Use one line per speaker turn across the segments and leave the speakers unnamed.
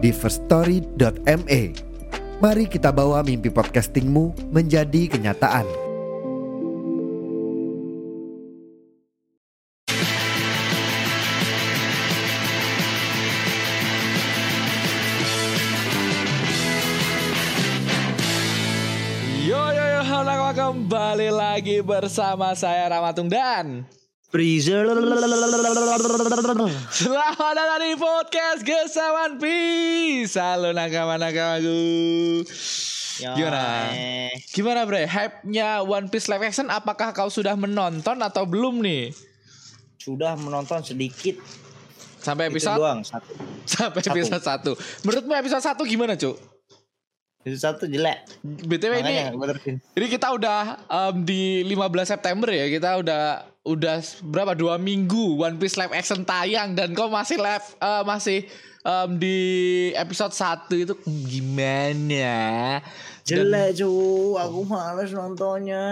di firststory.me. Mari kita bawa mimpi podcastingmu menjadi kenyataan.
Yo yo yo, halo kembali lagi bersama saya Ramatung dan
Freezer
selamat datang di podcast Gesawan Peace. Halo nakama-nakamaku. Gimana? Gimana bre? Hype-nya One Piece live action apakah kau sudah menonton atau belum nih?
Sudah menonton sedikit
Sampai
Itu
episode
doang satu.
sampai
satu.
episode 1. Menurutmu episode 1 gimana, Cuk?
Itu satu jelek.
BTW ini
Makanya.
Ini kita udah em, di 15 September ya. Kita udah udah berapa dua minggu One Piece live action tayang dan kau masih live eh, masih em, di episode 1 itu gimana? Dan
Jelek cu, aku males nontonnya.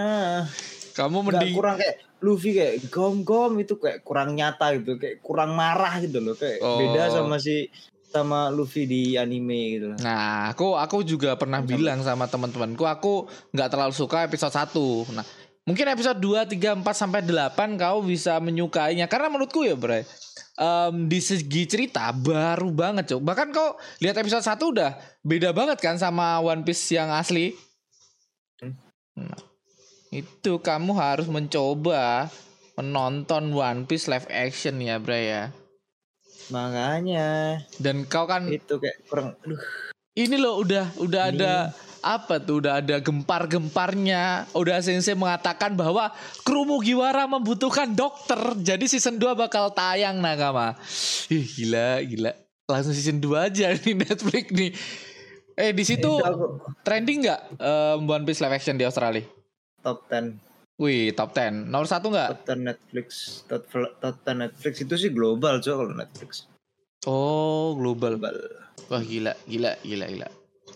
kamu mending
kurang kayak Luffy kayak gom-gom itu kayak kurang nyata gitu, kayak kurang marah gitu loh, kayak
Oh.
beda sama si sama Luffy di anime gitu loh.
Nah, aku aku juga pernah bilang sama teman-temanku aku nggak terlalu suka episode 1. Nah, mungkin episode 2, 3, 4 sampai 8 kau bisa menyukainya karena menurutku ya, Bray. em, di segi cerita baru banget, Cok. Bahkan kau lihat episode 1 udah beda banget kan sama One Piece yang asli. Nah, itu kamu harus mencoba menonton One Piece live action ya, Bray ya.
Makanya.
Dan kau kan
itu kayak kurang aduh.
Ini loh udah udah
Ini.
ada apa tuh? Udah ada gempar-gemparnya. Udah sensei mengatakan bahwa kru Mugiwara membutuhkan dokter. Jadi season 2 bakal tayang nakama ih gila gila. Langsung season 2 aja nih Netflix nih. Eh di situ trending nggak um, One Piece live action di Australia?
Top 10
wih top 10 nomor satu nggak?
Top 10 Netflix. Top, top 10 Netflix. Itu sih global coy kalau Netflix.
Oh global.
Global.
Wah gila, gila, gila, gila.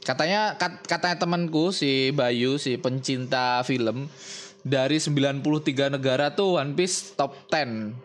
Katanya kat, katanya temanku si Bayu si pencinta film dari 93 negara tuh One Piece top 10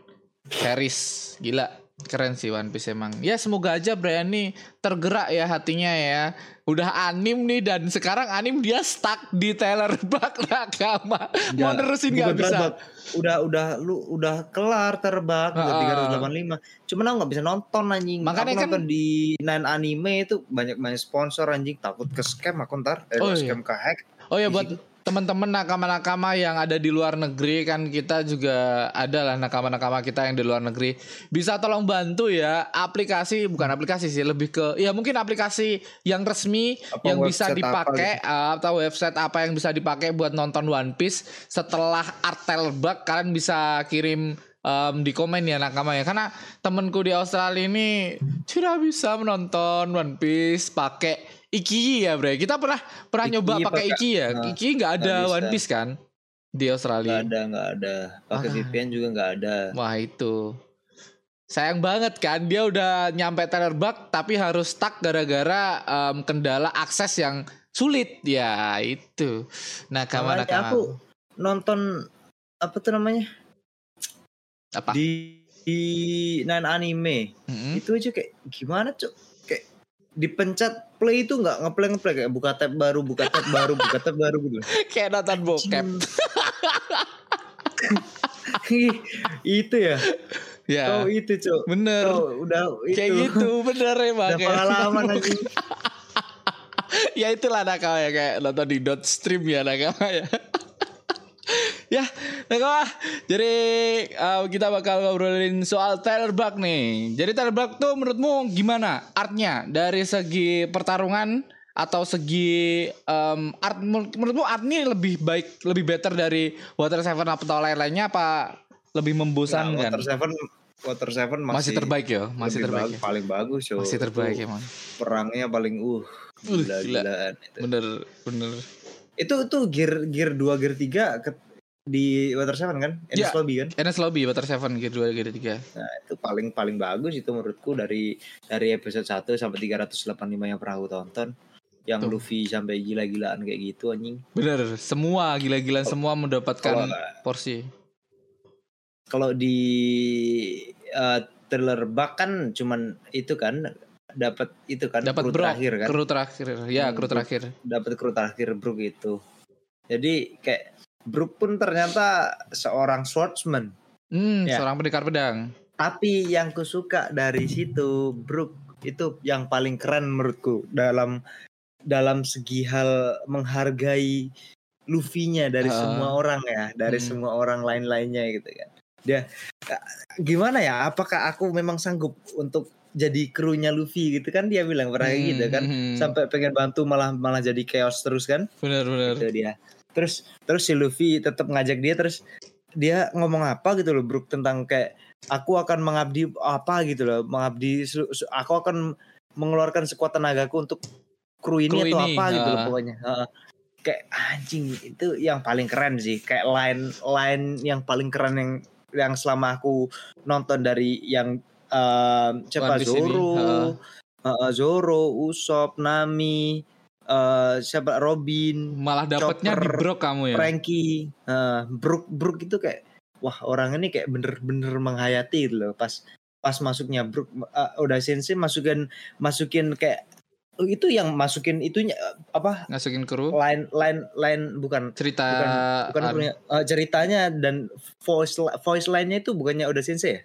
series. Gila, keren sih One Piece emang. Ya semoga aja Brian nih tergerak ya hatinya ya. Udah anim nih dan sekarang anim dia stuck di Taylor Bug nakama. Mau
Nggak,
nerusin nggak bisa.
Udah udah lu udah kelar terbak udah
Ah.
385. Cuman aku nggak bisa nonton anjing.
Makanya
aku
kan-
nonton di Nine Anime itu banyak banyak sponsor anjing takut ke scam aku ntar. Eh,
Oh, iya.
scam ke hack.
Oh ya buat teman-teman nakama-nakama yang ada di luar negeri kan kita juga ada lah nakama-nakama kita yang di luar negeri. Bisa tolong bantu ya aplikasi bukan aplikasi sih lebih ke ya mungkin aplikasi yang resmi
Apa
yang bisa dipakai uh, atau website apa yang bisa dipakai buat nonton One Piece setelah Artel Bug kalian bisa kirim um, di komen ya nakama ya. Karena temenku di Australia ini tidak bisa menonton One Piece pakai Iki ya bre. Kita pernah pernah
Iki
nyoba pakai Iki ya?
Nah,
Iki nggak ada
nggak bisa.
One Piece kan di
Nggak
Australia
ada nggak ada. Pakai
Ah.
VPN juga nggak ada.
wah itu. Sayang banget kan dia udah nyampe Bug tapi harus stuck gara-gara um, kendala akses yang sulit. Ya itu.
Makanya
nakama
aku nonton apa tuh namanya
apa?
Di di Nine Anime.
Mm-mm.
itu aja kayak gimana cok kayak dipencet play itu nggak ngeplay ngeplay kayak buka tab baru buka tab baru buka tab baru gitu.
Kayak nonton bokep.
Itu ya?
Ya.
Oh itu cok
bener.
Oh, udah itu.
kayak gitu bener emang
udah
kayak
pengalaman anjing.
Ya itulah nakama ya kayak nonton di dot stream ya nakama ya ya nakama jadi uh, kita bakal ngobrolin soal Tyler Buck nih jadi Tyler Buck tuh menurutmu gimana artnya dari segi pertarungan atau segi um, art menur- menurutmu art ini lebih baik lebih better dari Water Seven atau lain-lainnya apa lebih
Nah,
membosankan
Water Seven Water Seven
masih,
masih,
terbaik ya, masih terbaik.
bag-
ya.
paling bagus yo.
Masih terbaik emang.
Perangnya paling uh
Uh,
gila
gila.
gilaan itu.
Bener, bener.
Itu tuh gear gear 2 gear 3 ke, di Water Seven kan? Ennis
Ya.
Lobby kan?
NS Lobby Water Seven Gear 2 Gear 3
Nah, itu paling paling bagus itu menurutku dari dari episode 1 sampai 385 yang pernah aku tonton. Yang
Tuh.
Luffy sampai gila-gilaan kayak gitu anjing.
Bener, semua gila-gilaan semua mendapatkan
Kalau
porsi.
kalau di uh, thriller bug kan cuman itu kan dapat itu kan
Dapat
kru
Brock,
terakhir kan
kru terakhir. Ya,
Hmm,
kru
Brock.
terakhir.
dapat kru terakhir Brook itu jadi kayak Brook pun ternyata seorang swordsman
Hmm,
Ya.
seorang pendekar pedang.
tapi yang kusuka dari situ Brook itu yang paling keren menurutku dalam dalam segi hal menghargai Luffy-nya dari
Ah.
semua orang ya dari
Hmm.
semua orang lain-lainnya gitu kan dia eh, gimana ya apakah aku memang sanggup untuk jadi krunya Luffy gitu kan dia bilang pernah kayak gitu kan
Hmm,
sampai pengen bantu malah malah jadi chaos terus kan
Bener, bener.
itu dia terus terus si Luffy tetap ngajak dia terus dia ngomong apa gitu loh Brook tentang kayak aku akan mengabdi apa gitu loh mengabdi aku akan mengeluarkan sekuat tenagaku untuk kru ini
Kru
atau
ini,
apa gitu loh pokoknya Heeh. kayak anjing itu yang paling keren sih kayak line line yang paling keren yang yang selama aku nonton dari yang em, siapa Zoro
heeh.
Heeh, Zoro Usopp Nami eh siapa Robin
Malah dapatnya di Brock kamu ya.
Frankie, uh, Brook Brook itu kayak wah orang ini kayak bener-bener menghayati gitu loh pas pas masuknya Brook uh, udah sensei masukin masukin kayak oh, itu yang masukin itunya uh, apa
Ngasukin kru.
line line line bukan
Cerita
bukan punya uh, ceritanya dan voice voice line-nya itu bukannya udah sensei ya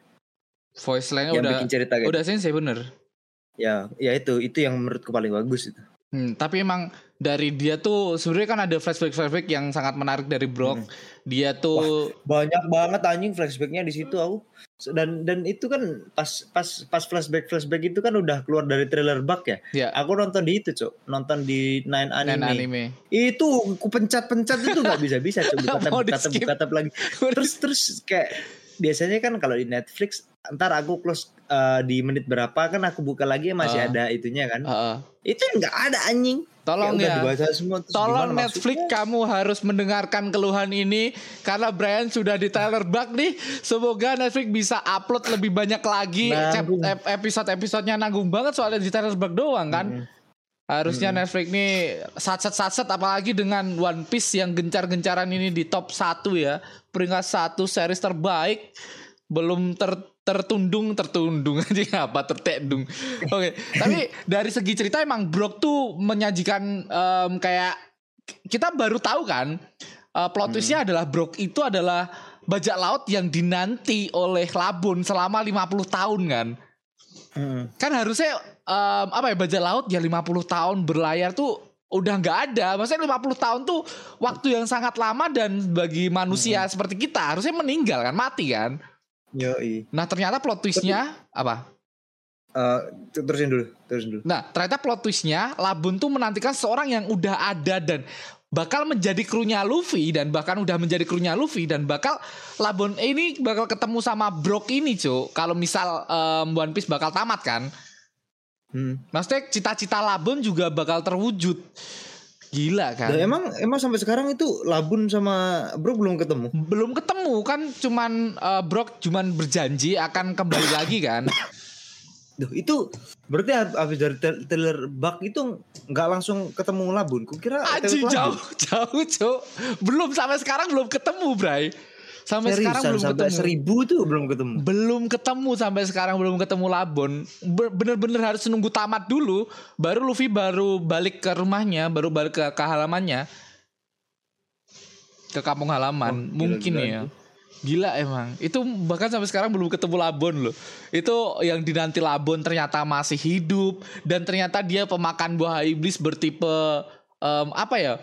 voice line
yang
udah
bikin cerita gitu.
udah sensei bener.
ya ya itu itu yang menurutku paling bagus itu
Hmm, tapi emang dari dia tuh sebenarnya kan ada flashback flashback yang sangat menarik dari Brock.
Hmm.
Dia tuh
banyak banget anjing flashbacknya di situ aku dan dan itu kan pas pas pas flashback flashback itu kan udah keluar dari trailer bug ya
ya
aku nonton di itu cok nonton di Nine
anime.
Anime,
anime.
itu ku pencet pencet itu nggak bisa bisa cok buka tab buka tab buka tab lagi terus terus kayak biasanya kan kalau di Netflix ntar aku close uh, di menit berapa kan aku buka lagi masih
Ah.
ada itunya kan
Heeh.
itu nggak ada anjing
Tolong ya.
dibaca semua
Tolong Netflix
maksudnya?
kamu harus mendengarkan keluhan ini karena Brian sudah di trailer bug nih. Semoga Netflix bisa upload lebih banyak lagi episode-episodenya nanggung banget soalnya di trailer bug doang kan.
Mm.
Harusnya
Mm-mm.
Netflix nih satset-satset apalagi dengan One Piece yang gencar-gencaran ini di top 1 ya. Peringkat satu series terbaik belum ter tertundung tertundung aja apa tertendung. Oke, tapi dari segi cerita emang Brock tuh menyajikan em, kayak kita baru tahu kan eh, plot twistnya adalah Brock itu adalah bajak laut yang dinanti oleh Labun selama 50 tahun kan
Mm.
kan harusnya em, apa ya bajak laut ya 50 tahun berlayar tuh udah nggak ada. Maksudnya 50 tahun tuh waktu yang sangat lama dan bagi manusia seperti kita harusnya meninggal kan mati kan?
Yoi.
nah ternyata plot twistnya apa?
Eh, terusin dulu terusin dulu.
Nah ternyata plot twistnya Labun tuh menantikan seorang yang udah ada dan bakal menjadi krunya Luffy dan bahkan udah menjadi krunya Luffy dan bakal Labun ini bakal ketemu sama Brock ini cuy kalau misal em, One Piece bakal tamat kan
Hmm.
Maksudnya cita-cita Labun juga bakal terwujud. Gila kan?
Dan emang emang sampai sekarang itu Labun sama Bro belum ketemu.
Belum ketemu kan cuman eh, Brock cuman berjanji akan kembali lagi kan.
Duh, itu berarti hab- habis dari trailer bug itu nggak langsung ketemu Labun. Kukira
Aji jauh
Labun.
jauh cuk. Belum sampai sekarang belum ketemu, Bray. Sampai
Seriusan,
sekarang belum
sampai
ketemu.
seribu tuh belum ketemu.
Belum ketemu sampai sekarang belum ketemu Labon. Be- Bener-bener harus nunggu tamat dulu baru Luffy baru balik ke rumahnya, baru balik ke, ke halamannya. Ke kampung halaman.
Oh,
Mungkin
gila-gila
ya.
itu.
Gila emang. Itu bahkan sampai sekarang belum ketemu Labon loh. Itu yang dinanti Labon ternyata masih hidup dan ternyata dia pemakan buah iblis bertipe em, apa ya?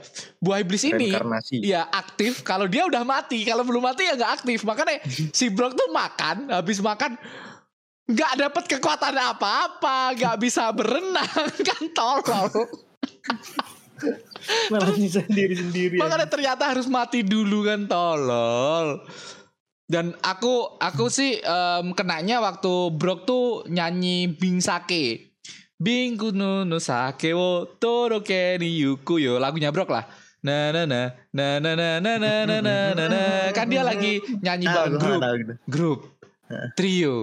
Buah iblis ini ya aktif. Kalau dia udah mati, kalau belum mati ya nggak aktif. Makanya si Brock tuh makan, habis makan nggak dapat kekuatan apa-apa, nggak bisa berenang kan tolol.
Malah sendiri sendiri.
Makanya ternyata harus mati dulu kan tolol. Dan aku aku sih em, kenanya waktu Brok tuh nyanyi Bing Sake. Bing kuno no sake wo toroke ni yuku yo lagunya Brok lah. Na na na na na na na na na na na na kan dia lagi nyanyi
Ah, gua
grup
gitu.
grup trio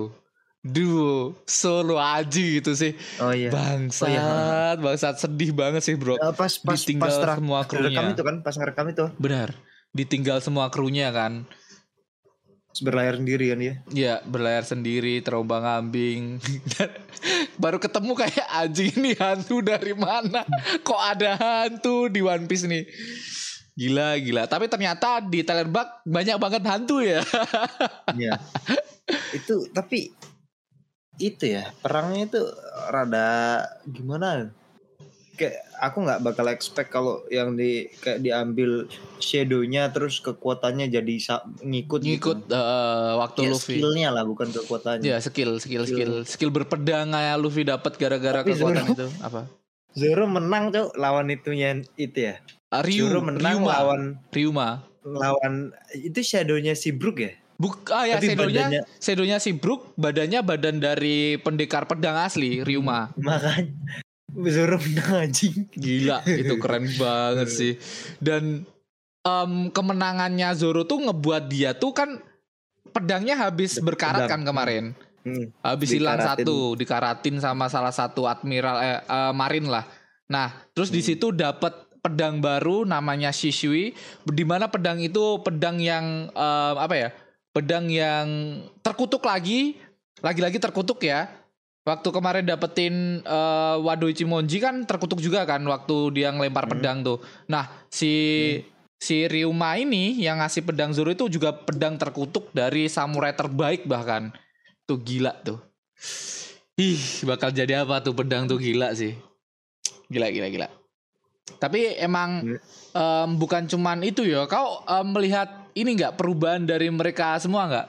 duo solo aja gitu sih
Oh iya.
bangsat
Oh iya.
bangsat sedih banget sih bro
Eh, pas pas
Ditinggal
pas
semua krunya.
rekam itu kan pas ngerekam itu
benar ditinggal semua krunya kan
berlayar sendiri kan ya.
Ya berlayar sendiri terombang ambing Dan baru ketemu kayak anjing ini hantu dari mana kok ada hantu di One Piece nih gila gila tapi ternyata di Telerbak banyak banget hantu ya
Iya. itu tapi itu ya perangnya itu rada gimana? Kayak aku nggak bakal expect kalau yang di kayak diambil shadownya terus kekuatannya jadi ngikut
ngikut
gitu.
eh, waktu
Ya,
Luffy.
skillnya lah bukan kekuatannya.
ya skill skill skill. skill. Berpedang kayak Luffy dapat gara-gara kekuatan
Zoro-
itu. Apa?
Zoro menang tuh lawan itunya itu ya.
Ah, Ryu
Zoro menang
Ryuma.
lawan
Ryuma.
lawan itu shadownya si Brook ya.
Buk, ah ya
Tapi
sedonya
badannya-
sedonya si Brook badannya badan dari pendekar pedang asli Ryuma.
Makanya Zoro menang anjing.
Gila, itu keren banget sih. Dan em, kemenangannya Zoro tuh ngebuat dia tuh kan pedangnya habis berkarat kan kemarin.
Hmm.
Habis hilang satu, dikaratin sama salah satu admiral eh, eh, marin lah. Nah, terus
Hmm.
di situ dapat pedang baru namanya Shishui di mana pedang itu pedang yang em, apa ya? Pedang yang terkutuk lagi, lagi-lagi terkutuk ya. Waktu kemarin dapetin eh, Wado Ichimonji kan terkutuk juga kan waktu dia ngelempar
Hmm.
pedang tuh. Nah, si si Ryuma ini yang ngasih pedang Zoro itu juga pedang terkutuk dari samurai terbaik bahkan. Tuh gila tuh. Ih, bakal jadi apa tuh pedang tuh gila sih. Gila gila gila. Tapi emang em, bukan cuman itu ya. Kau em, melihat ini nggak perubahan dari mereka semua nggak?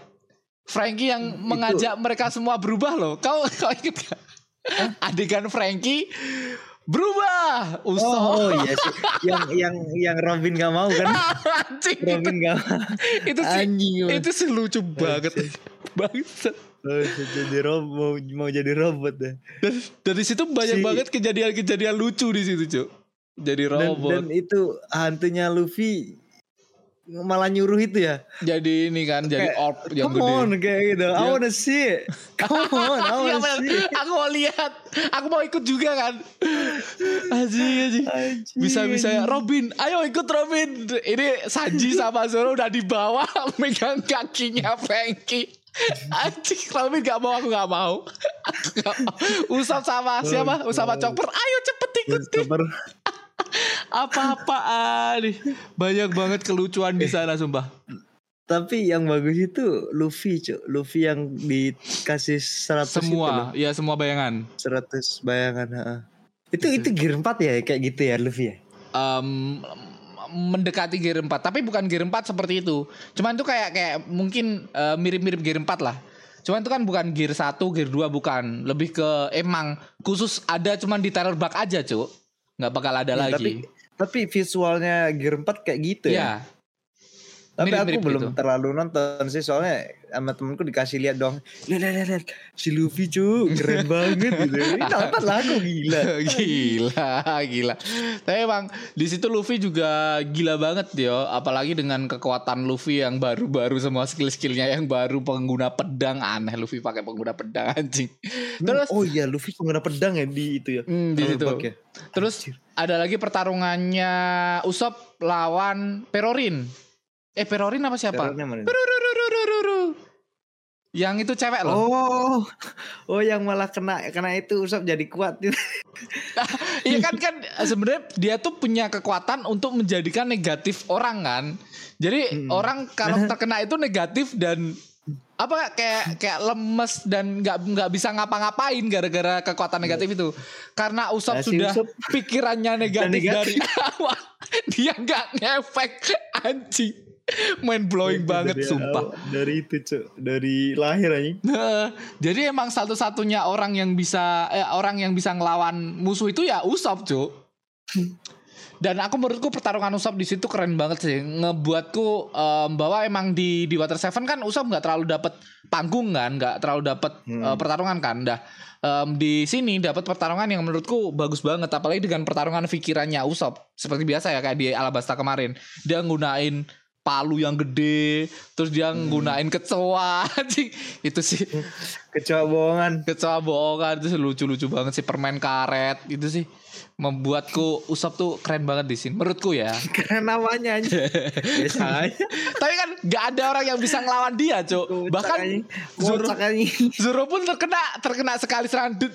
Frankie yang mengajak mereka semua berubah loh. Kau kau inget gak? Adegan Frankie berubah.
Oh,
Usop.
oh iya sih. yang yang yang Robin gak mau kan?
Anjing itu,
Robin gak mau.
itu sih
Anjing.
itu sih lucu banget. Bangsat.
Oh, jadi robot mau, mau jadi robot deh.
Dan dari situ banyak
Si-
banget kejadian-kejadian lucu di situ, Cuk. Jadi
Dan,
robot.
dan itu hantunya Luffy malah nyuruh itu ya.
jadi ini kan jadi
Kayak,
orb yang
Come
gede.
on kayak gitu. I
Dia-
wanna see it. Come on, I
Iya,
wanna
bener.
see
aku mau lihat. Aku mau ikut juga kan. Anjing, anjing.
Anjing,
Bisa-bisa ya. Robin, ayo ikut Robin. Ini Sanji sama Zoro udah di bawah megang kakinya Frankie. Anjing Robin gak mau aku gak mau. Aku gak mau. Usap sama siapa? Usap sama Chopper. Ayo cepet ikut deh. Apa-apaan nih. Banyak banget kelucuan di sana sumpah.
Tapi yang bagus itu Luffy, Cuk. Luffy yang dikasih 100 itu loh.
Semua, ya semua bayangan.
100 bayangan, heeh. Itu itu gear 4 ya kayak gitu ya Luffy ya.
Em, mendekati gear 4 tapi bukan gear 4 seperti itu cuman itu kayak kayak mungkin eh, mirip-mirip gear 4 lah cuman itu kan bukan gear 1 gear 2 bukan lebih ke emang khusus ada cuman di terror bug aja cuk nggak bakal ada
Ya,
lagi
Tapi tapi visualnya gear 4 kayak gitu ya.
ya
Tapi
Mirip-mirip
aku belum
gitu.
terlalu nonton sih soalnya sama temenku dikasih lihat dong. Lihat lihat lihat si Luffy cu keren banget gitu. Ini nonton lah aku gila.
gila gila tapi emang di situ Luffy juga gila banget yo apalagi dengan kekuatan Luffy yang baru-baru semua skill-skillnya yang baru pengguna pedang aneh Luffy pakai pengguna pedang anjing terus
oh iya Luffy pengguna pedang ya di itu ya.
Hmm, di situ.
Ya?
Terus ada lagi pertarungannya Usop lawan Perorin. Eh Perorin apa siapa? Yang itu cewek loh.
Oh, oh yang malah kena kena itu usap jadi kuat.
Iya kan kan sebenarnya dia tuh punya kekuatan untuk menjadikan negatif orang kan. Jadi
Mm-mm.
orang kalau terkena itu negatif dan apa kayak kayak lemes dan nggak nggak bisa ngapa-ngapain gara-gara kekuatan negatif itu karena Usop
Nah, si
sudah
Usopp
pikirannya negatif,
negatif.
dari awal dia nggak ngefek anjing main blowing banget
Dari
sumpah
awal, Dari itu cuk, dari lahir aja.
Jadi emang satu-satunya orang yang bisa eh, orang yang bisa ngelawan musuh itu ya Usop, Cuk. Dan aku menurutku pertarungan Usop di situ keren banget sih. Ngebuatku em, bahwa emang di di Water Seven kan Usop nggak terlalu dapat panggung kan, nggak terlalu dapat
Hmm.
eh, pertarungan kan. Dah em, di sini dapat pertarungan yang menurutku bagus banget apalagi dengan pertarungan pikirannya Usop. Seperti biasa ya kayak di Alabasta kemarin. Dia nggunain palu yang gede, terus dia
Hmm.
nggunain kecoa. anjing. itu sih
Kecoa bohongan.
kecoa bohongan itu lucu-lucu banget sih permen karet itu sih membuatku Usop tuh keren banget di sini menurutku ya
Karena namanya aja.
Tapi kan gak ada orang yang bisa ngelawan dia cok bahkan Zoro. Zoro pun terkena terkena sekali serangan Dut.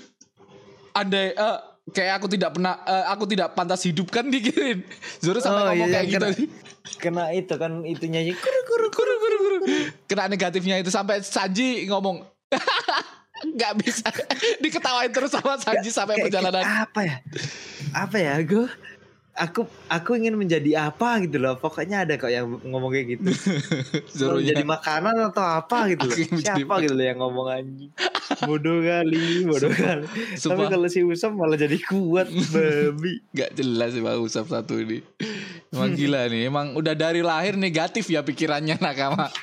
andai eh, kayak aku tidak pernah eh, aku tidak pantas hidup kan dikirin Zoro sampai
Oh,
ngomong
iya,
kayak gitu
kena- Kena itu kan itu nyanyi kuru kuru
Guru, guru, guru. kena negatifnya itu sampai Sanji ngomong nggak bisa diketawain terus sama Sanji sampai
Kayak-
perjalanan
apa ya? Apa ya? Gue aku aku ingin menjadi apa gitu loh. Pokoknya ada kok yang ngomong kayak gitu.
Zoro
jadi makanan atau apa gitu loh. Siapa gitu loh yang ngomong anjing. Bodoh kali, bodoh kali. Tapi kalau si Usam malah jadi kuat, babi.
Gak jelas sih Bang Usap satu ini. Emang gila nih Emang udah dari lahir negatif ya pikirannya Nakama.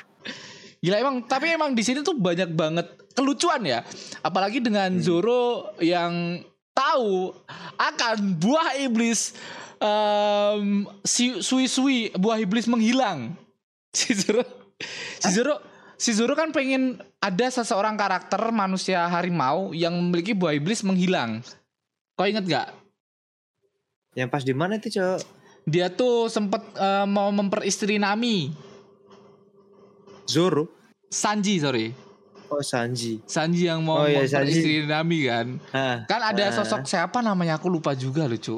Gila emang Tapi emang di sini tuh banyak banget Kelucuan ya. Apalagi dengan Zoro Yang tahu Akan buah iblis em, si Sui-sui Buah iblis menghilang. Si Zoro Si Zoro Si Zoro kan pengen ada seseorang karakter manusia harimau yang memiliki buah iblis menghilang. Kau inget gak?
Yang pas di mana itu, Cok?
Dia tuh sempet eh, mau memperistri Nami.
Zoro.
Sanji sorry.
Oh, Sanji.
Sanji yang mau
Oh, iya,
memperistri Nami kan.
Hah.
Kan ada
Ah.
sosok siapa namanya aku lupa juga lucu.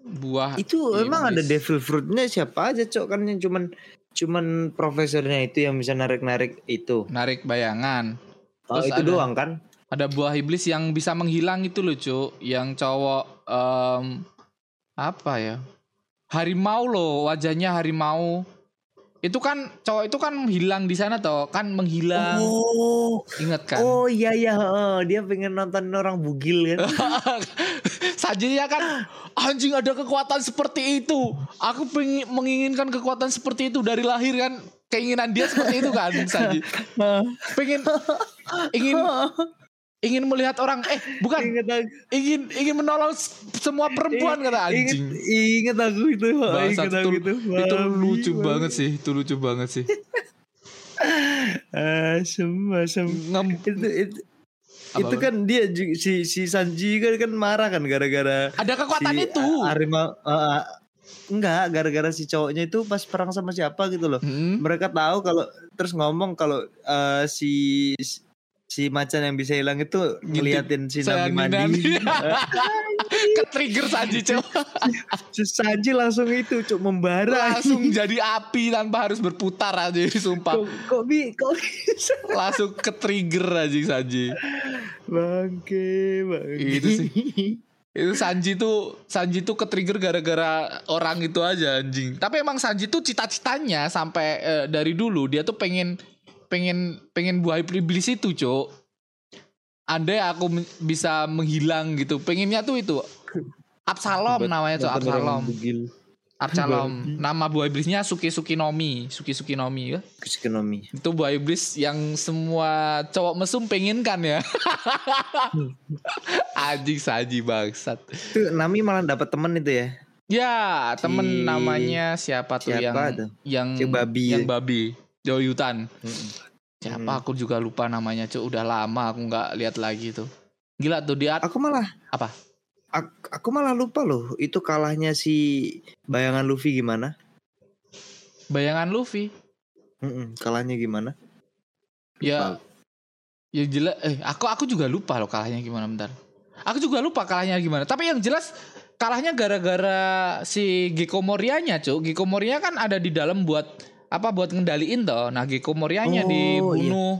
Buah
Itu
iblis.
emang ada devil fruitnya siapa aja, Cok? Kan yang cuman cuman profesornya itu yang bisa narik-narik itu.
narik bayangan.
Oh,
Terus
itu
ada-
doang kan?
Ada buah iblis yang bisa menghilang itu lucu, yang cowok em, apa ya? Harimau loh, wajahnya harimau. Itu kan cowok itu kan hilang di sana toh, kan menghilang.
Oh.
Ingat kan?
Oh iya iya, oh, dia pengen nonton orang bugil kan.
Sajinya kan anjing ada kekuatan seperti itu. Aku pengen menginginkan kekuatan seperti itu dari lahir kan. Keinginan dia seperti itu kan Saji. Pengen ingin ingin melihat orang eh bukan
Ingat aku.
ingin ingin menolong semua perempuan kata anjing.
ingat aku itu.
Itu,
aku itu.
itu lucu
babi.
banget sih, itu lucu banget sih.
Asem, asem.
Ngem-
Itu, itu,
Apa,
itu kan dia si si Sanji kan kan marah kan gara-gara
ada kekuatan
si
itu.
harimau uh, enggak gara-gara si cowoknya itu pas perang sama siapa gitu loh.
Hmm.
Mereka tahu kalau terus ngomong kalau uh, si si macan yang bisa hilang itu ngeliatin si Nami mandi.
Ke trigger Sanji coba.
Sanji langsung itu cuk membara.
langsung jadi api tanpa harus berputar aja sumpah
kok kok bi kok bisa
langsung ke trigger aja Sanji
bangke bangke.
Itu sih. itu Sanji tuh Sanji tuh ke trigger gara-gara orang itu aja anjing tapi emang Sanji tuh cita-citanya sampai eh, dari dulu dia tuh pengen pengen pengen buah iblis itu cok andai aku men- bisa menghilang gitu. Pengennya tuh itu. Absalom namanya tuh Absalom. Absalom. Nama buah iblisnya Suki Sukinomi Suki Sukinomi ya.
Psikonomi.
itu buah iblis yang semua cowok mesum pengen kan ya. Anjing saji bangsat.
Itu Nami malah dapat temen itu ya.
ya temen
Si-
namanya siapa tuh
siapa
yang
tuh?
yang
Si babi.
yang babi. Joyutan siapa?
Hmm.
aku juga lupa namanya cuy udah lama aku nggak lihat lagi tuh. Gila tuh dia
Aku malah
apa?
Aku, aku malah lupa loh itu kalahnya si bayangan Luffy gimana?
bayangan Luffy?
Mm-mm, kalahnya gimana?
ya. Ya jelas eh aku aku juga lupa loh kalahnya gimana bentar. Aku juga lupa kalahnya gimana. Tapi yang jelas kalahnya gara-gara si Gecko Morianya cuk. Gecko Moria kan ada di dalam buat apa buat ngendaliin toh nah Gecko Morianya
Oh,
dibunuh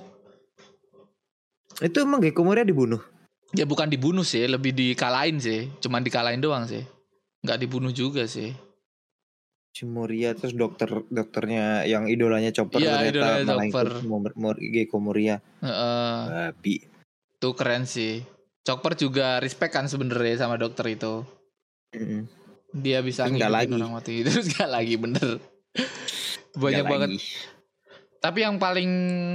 Itu emang Gecko Moria dibunuh?
ya bukan dibunuh sih lebih dikalahin sih cuman dikalahin doang sih nggak dibunuh juga sih
Si Moria terus dokter dokternya yang idolanya Chopper
Iya, idolanya
malah
Chopper.
Gecko Moria.
Heeh.
Babi.
tuh keren sih Chopper juga respect kan sebenarnya sama dokter itu
Mm-mm.
Dia bisa
nggak lagi.
orang mati. Terus gak lagi bener. Banyak
Nggak
banget.
lagi.
Tapi yang paling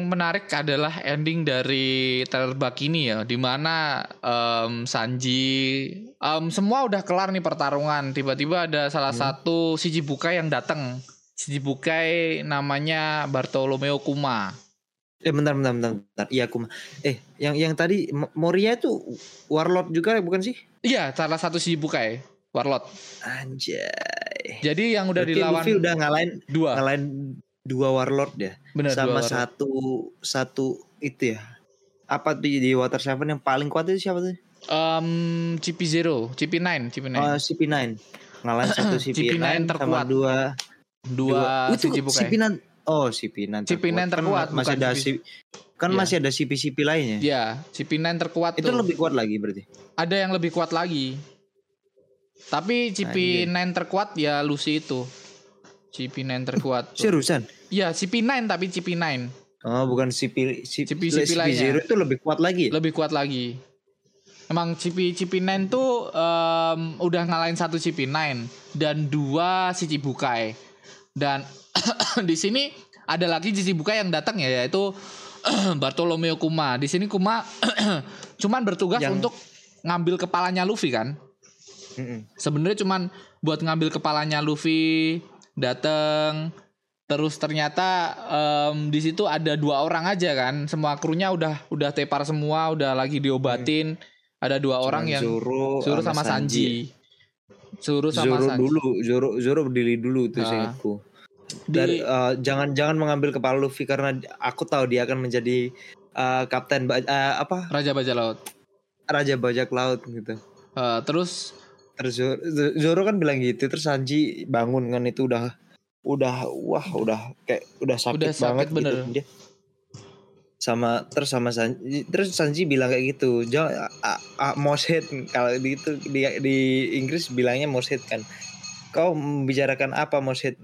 menarik adalah ending dari trailer bug ini ya, di mana em, Sanji, em, semua udah kelar nih pertarungan. Tiba-tiba ada salah
Hmm.
satu Shichibukai yang datang. Shichibukai namanya Bartolomeo Kuma.
Eh bentar bentar bentar, bentar. Iya aku mah. Eh yang yang tadi Mo- Moria itu warlord juga bukan sih?
Iya, salah satu Shichibukai, Warlord.
Anjay.
Jadi yang udah
Berarti
dilawan
Luffy udah ngalahin
dua,
ngalahin dua warlord ya.
benar dua
sama
Warlord.
satu satu itu ya. Apa tuh di Water Seven yang paling kuat itu siapa tuh?
Em, CP0, CP9, CP9.
Oh, CP9. Ngalahin satu
CP9
CP9, sama
terkuat.
dua
dua
itu
Shichibukai.
CP9. Oh, CP9
CP9
Kan
terkuat,
masih
bukan
ada
CP.
CP, kan
Iya.
masih ada CP-CP lainnya.
Ya, CP9 terkuat
Itu
tuh.
lebih kuat lagi berarti.
ada yang lebih kuat lagi. Tapi CP9 terkuat ya Lucy itu. CP9 terkuat. tuh.
Seriusan?
Iya, CP9 tapi CP9
Oh, bukan CP CP,
CP lainnya.
Zero itu lebih kuat lagi.
lebih kuat lagi. Emang CP CP9 tuh em, udah ngalahin satu CP9 dan dua Shichibukai. Dan di sini ada lagi Shichibukai yang datang ya yaitu Bartolomeo Kuma. Di sini Kuma cuman bertugas
Yang-
untuk ngambil kepalanya Luffy kan.
Mm-mm.
sebenarnya cuman buat ngambil kepalanya Luffy dateng terus ternyata em, di situ ada dua orang aja kan semua krunya udah udah tepar semua udah lagi diobatin ada dua orang
Cuman
yang
Zoro,
Zoro sama Sanji Zoro sama
Zoro
Sanji
dulu, Zoro Zoro berdiri dulu tuh
Ah.
seingatku.
Di-
Dari eh, jangan jangan mengambil kepala Luffy karena aku tahu dia akan menjadi eh, kapten eh, apa
Raja Bajak Laut
raja bajak laut gitu.
Eh, terus
Terus Zoro, Zoro kan bilang gitu, terus Sanji bangun kan itu udah udah wah udah kayak udah sakit,
Udah sakit
banget
bener.
gitu dia. Sama terus sama Sanji terus Sanji bilang kayak gitu, jangan Moshid kalau di itu di di Inggris bilangnya Moshid kan. Kau membicarakan apa Moshid?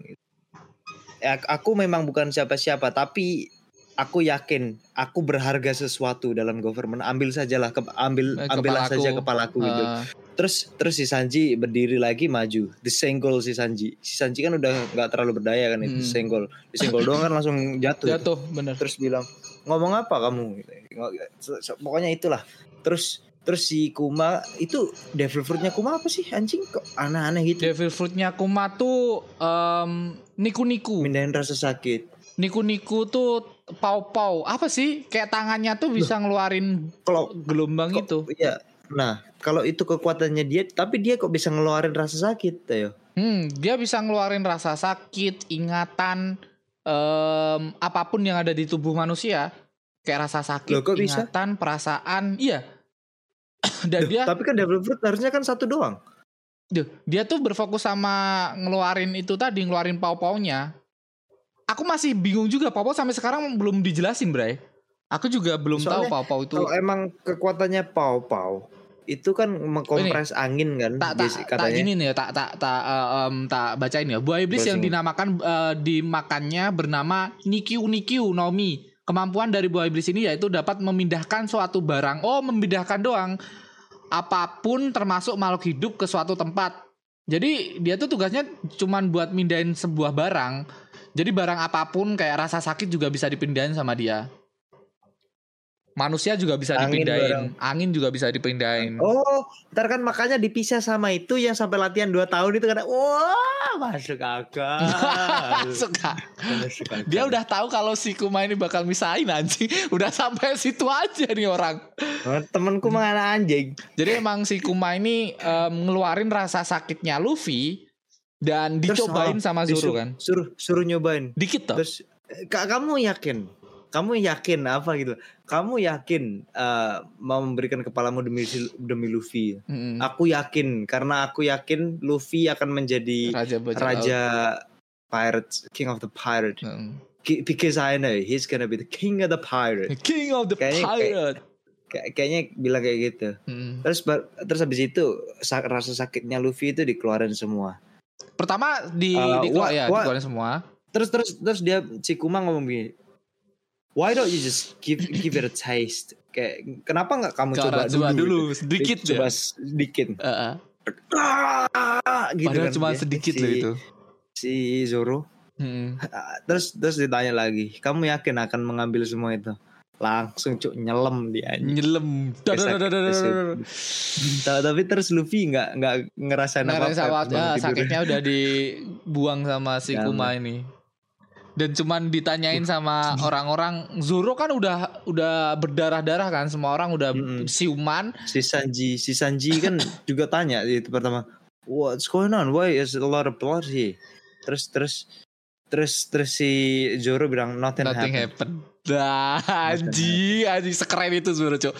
Ya, aku memang bukan siapa-siapa tapi aku yakin aku berharga sesuatu dalam government. Ambil sajalah ke, ambil
Eh,
ambillah saja kepalaku gitu.
Eh,
terus terus si Sanji berdiri lagi maju. Disenggol si Sanji. Si Sanji kan udah nggak terlalu berdaya kan itu
Hmm.
disenggol disenggol doang kan langsung jatuh.
Jatuh bener.
Terus bilang ngomong apa kamu? Pokoknya itulah. Terus terus si Kuma itu devil fruitnya Kuma apa sih anjing? Kok aneh-aneh gitu.
Devil Fruitnya Kuma tuh em, niku-niku.
Mindahin rasa sakit.
Niku-niku tuh pau-pau apa sih? Kayak tangannya tuh bisa ngeluarin
kalau
gelombang
kok-
itu.
iya nah kalau itu kekuatannya dia tapi dia kok bisa ngeluarin rasa sakit Tayo
Hmm, dia bisa ngeluarin rasa sakit, ingatan, em, apa pun yang ada di tubuh manusia, kayak rasa sakit,
Loh, kok bisa?
ingatan, perasaan, iya. Dan
Duh,
dia,
tapi kan devil fruit harusnya kan satu doang
Duh, dia tuh berfokus sama ngeluarin itu tadi, ngeluarin pau-paunya. Aku masih bingung juga, pau-pau sampai sekarang belum dijelasin, Bray. Aku juga belum tahu
Soalnya
pau-pau itu.
Kalau emang kekuatannya pau-pau itu kan mengkompres angin kan
tak tak
biasa-
tak gini nih ya tak tak tak eh, em, tak bacain ya. Buah iblis yang dinamakan eh, dimakannya bernama Nikyu Nikyu Nomi. Kemampuan dari buah iblis ini yaitu dapat memindahkan suatu barang. Oh memindahkan doang. Apa pun termasuk makhluk hidup ke suatu tempat. Jadi dia tuh tugasnya cuman buat mindahin sebuah barang jadi barang apa pun kayak rasa sakit juga bisa dipindahin sama dia manusia juga bisa
Angin
dipindahin angin juga bisa dipindahin
Oh, ntar kan makanya dipisah sama itu yang sampai latihan 2 tahun itu karena wah masuk akal.
Masuk,
akal.
Dia udah tahu kalau si Kuma ini bakal misahin anjing. Udah sampai situ aja nih orang.
Oh, temenku mah anak anjing.
Jadi emang si Kuma ini em, ngeluarin rasa sakitnya Luffy dan
Terus,
dicobain
oh,
sama Zoro
Disuruh-
kan.
Suruh suruh nyobain.
Dikit toh.
Terus Kak kamu yakin? Kamu yakin apa gitu? Kamu yakin eh, mau memberikan kepalamu demi demi Luffy?
Mm-mm.
Aku yakin karena aku yakin Luffy akan menjadi
Raja bajak
raja pirates, king of the pirate.
Mm.
Ki- Because I know he's gonna be the king of the pirate.
King of the
Kayaknya-
pirate.
Kay- kayaknya bilang kayak gitu.
Mm.
Terus terus habis itu sa- rasa sakitnya Luffy itu dikeluarin semua.
Pertama di
Uh,
di
wha-
ya, dikeluarin semua.
Terus terus terus dia si Kuma ngomong begini. Why don't you just give give it a taste? Kayak kenapa nggak kamu coba,
Coba, coba
dulu?
dulu
gitu?
sedikit
coba
ya.
sedikit.
Heeh.
"Ah!" gitu
Padahal
kan
cuma
dia,
sedikit
si,
loh itu.
si Zoro
Hmm.
terus terus ditanya lagi kamu yakin akan mengambil semua itu langsung cuk nyelam dia
nyelam. Tapi terus Luffy nggak nggak
ngerasa
apa apa ya, sakitnya udah dibuang sama si
iya,
Kuma ini. Dan cuman ditanyain sama orang-orang Zoro kan udah udah berdarah-darah kan semua orang udah
mm -hmm.
siuman.
Si Sanji si Sanji kan juga tanya itu pertama what's going on? Why is a lot of blood here? Terus terus terus terus si Zoro bilang nothing,
nothing
happened.
happened. Dah anji anji sekeren itu Zoro cok.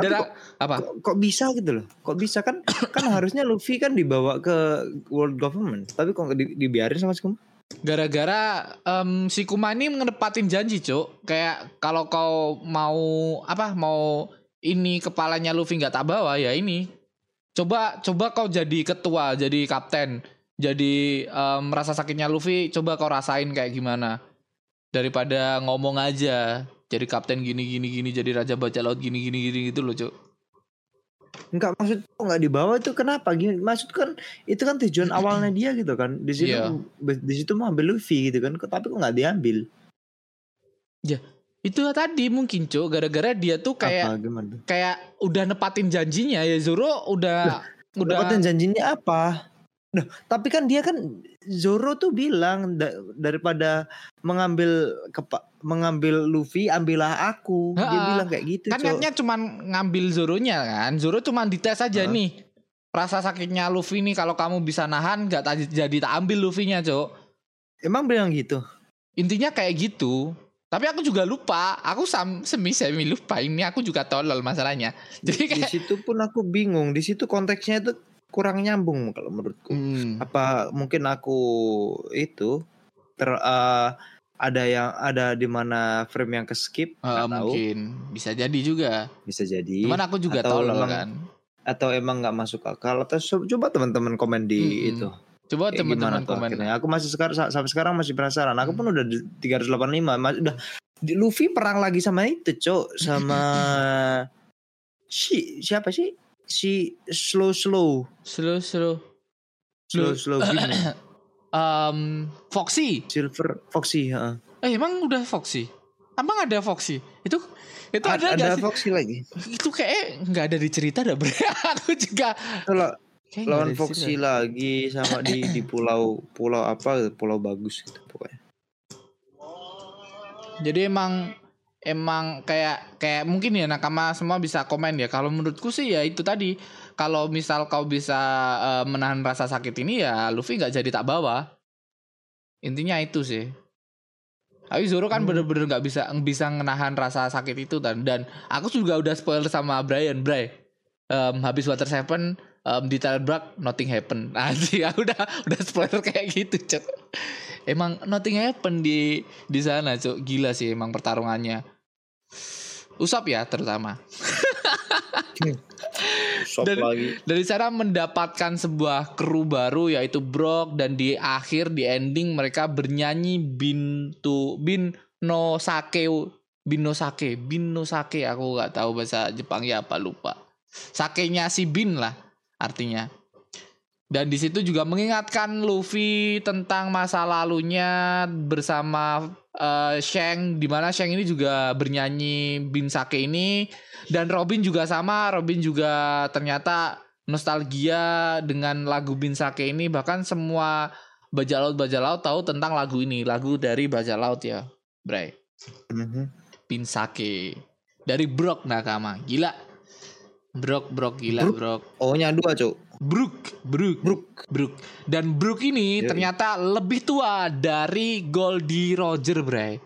Dan
kok-
apa?
Kok, kok bisa gitu loh kok bisa kan kan harusnya Luffy kan dibawa ke world government tapi kok di, dibiarin sama si Kuma
Gara-gara em, si Kuma ini ngenepatin janji, Cuk. Kayak kalau kau mau apa? Mau ini kepalanya Luffy nggak tak bawa ya ini. Coba coba kau jadi ketua, jadi kapten. Jadi em, rasa sakitnya Luffy coba kau rasain kayak gimana. Daripada ngomong aja jadi kapten gini gini gini jadi raja baca laut gini gini gini gitu loh, Cuk.
Enggak maksud kok nggak dibawa? Itu kenapa? Gini maksud kan itu kan tujuan awalnya dia gitu kan. Di situ
Iya.
di situ mau ambil Luffy gitu kan tapi kok nggak diambil?
Itu tadi mungkin, Cuk, gara-gara dia tuh kayak
apa
kayak udah nepatin janjinya ya Zoro udah udah
Dapatin janjinya apa? Nah, tapi kan dia kan Zoro tuh bilang da- daripada mengambil kepa, mengambil Luffy ambillah aku. Dia
Ha-ha.
bilang kayak gitu,
kan niatnya cuman ngambil Zoronya kan Zoro cuman dites aja
Hah?
nih rasa sakitnya Luffy nih kalau kamu bisa nahan ta- jadi tak ambil Luffy-nya cok
Emang bilang gitu.
intinya kayak gitu tapi aku juga lupa aku sam semi semi lupa ini aku juga tolol masalahnya jadi
Di
kayak
situ pun aku bingung. Di situ konteksnya itu kurang nyambung kalau menurutku.
Hmm,
Apa mungkin aku itu ter eh, ada yang ada di mana frame yang ke skip
eh,
nggak tahu
mungkin bisa jadi juga
bisa jadi
cuman aku juga
Atau
tolol
emang
kan
atau emang nggak masuk akal atau coba teman-teman komen di
Mm-mm.
itu
coba
gimana
teman-teman komen
akhirnya? Aku masih sekarang sampai sekarang masih penasaran. Aku
Hmm.
pun udah di 385, mas, udah di- Luffy perang lagi sama itu, Cok, sama si siapa sih? Si slow slow
slow slow
slow slow gini.
um, Foxy
Silver Foxy, heeh.
Eh emang udah Foxy? Emang ada Foxy? Itu itu
A-
ada,
ada
nggak sih?
Foxy lagi.
Itu kayak nggak ada di cerita dah bre. Aku juga
Kalau lawan
ada
Foxy
cerita.
lagi sama di di pulau pulau apa? Pulau bagus gitu pokoknya.
Jadi emang emang kayak kayak mungkin ya nakama semua bisa komen ya. Kalau menurutku sih ya itu tadi. Kalau misal kau bisa eh, menahan rasa sakit ini ya Luffy nggak jadi tak bawa. Intinya itu sih. Tapi Zoro kan
Hmm.
bener-bener nggak bisa bisa menahan rasa sakit itu dan dan aku juga udah spoiler sama Brian, Bray. Em, habis Water Seven em, di Telebrag nothing happen. Anjing, aku udah udah spoiler kayak gitu, Cuk. Emang nothing happen di di sana, Cuk. Gila sih emang pertarungannya. Usap ya terutama. Dan-
lagi.
Dari sana mendapatkan sebuah kru baru yaitu Brock dan di akhir di ending mereka bernyanyi bin tu bin no sake bin no sake bin no sake aku nggak tahu bahasa Jepang ya apa lupa. Sakenya si bin lah artinya. Dan di situ juga mengingatkan Luffy tentang masa lalunya bersama eh, Shang di mana Shang ini juga bernyanyi Bin Sake ini dan Robin juga sama, Robin juga ternyata nostalgia dengan lagu Bin Sake ini bahkan semua bajak laut bajak laut tahu tentang lagu ini, lagu dari bajak laut ya, Bray.
Mhm.
Bin Sake dari Brock Nakama. Gila. Brock Brock gila? Brock.
Oh-nya dua, Cok.
Brook, Brook,
Brook.
Brook. Dan Brook ini
Yoi.
ternyata lebih tua dari Goldie Roger, Bray.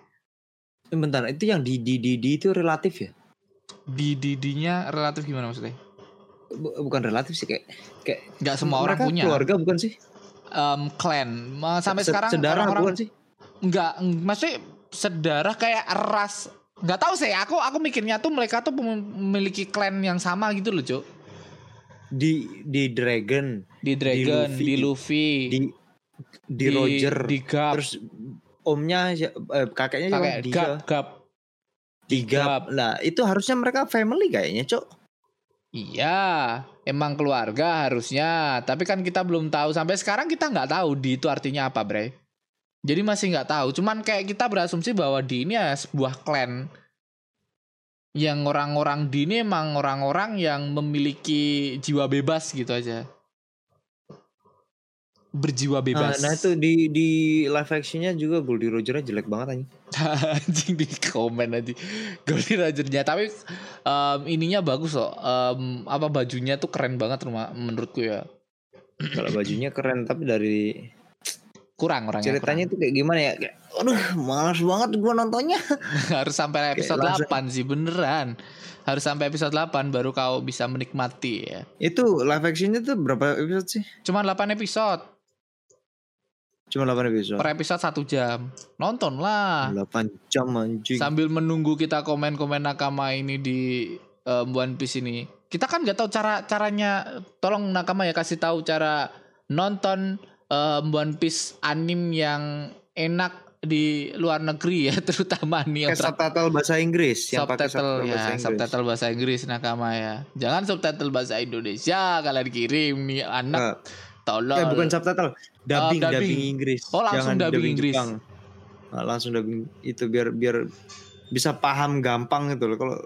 Bentar, itu yang di di di, di itu relatif ya?
Di didinya relatif gimana maksudnya?
Bu- Bukan relatif sih kayak kayak
Nggak semua orang punya.
keluarga bukan sih?
Em, clan. Sampai
Se-
sekarang
sedarah
orang-orang
bukan sih?
nggak maksudnya sedarah kayak ras nggak tahu sih aku aku mikirnya tuh mereka tuh memiliki clan yang sama gitu loh cuk
Di di Dragon,
di Dragon
Luffy.
di Luffy
di di, Roger,
di Gap
terus omnya eh, kakeknya
pakai
Diga.
Gap Gap
Di Gap. Nah, itu harusnya mereka family kayaknya, Cok.
Iya, emang keluarga harusnya. Tapi kan kita belum tahu sampai sekarang kita nggak tahu di itu artinya apa, Bre. Jadi masih nggak tahu. Cuman kayak kita berasumsi bahwa di ini ya sebuah klan yang orang-orang di ini emang orang-orang yang memiliki jiwa bebas gitu aja. Berjiwa
Nah,
bebas.
nah itu di di live actionnya juga Goldie Roger jelek banget anjing.
anjing di komen aja Goldie Rogernya tapi em, ininya bagus loh Em, apa bajunya tuh keren banget rumah menurutku ya
Kalau bajunya keren tapi dari
kurang orangnya
ceritanya itu kayak gimana ya? Kayak, aduh, malas banget gua nontonnya.
kurang. harus sampai episode
langsung-
8 sih beneran harus sampai episode 8 baru kau bisa menikmati ya
Itu live actionnya tuh berapa episode sih?
cuma 8 episode
Cuma 8 episode.
per episode satu jam nonton lah
8 jam anjing.
sambil menunggu kita komen-komen nakama ini di em, One Piece ini. Kita kan nggak tahu cara caranya. Tolong nakama ya kasih tahu cara nonton em, One Piece anim yang enak di luar negeri ya, terutama nih yang
subtitle bahasa Inggris yang pakai
subtitle ya,
bahasa Inggris.
subtitle bahasa Inggris nakama ya. Jangan subtitle bahasa Indonesia kalian kirim nih anak
Eh,
tolong.
eh, bukan subtitle, dubbing,
dubbing.
dubbing Inggris.
Oh, langsung dubbing Inggris.
Jepang. Nah, langsung dubbing itu biar biar bisa paham gampang gitu loh. Kalau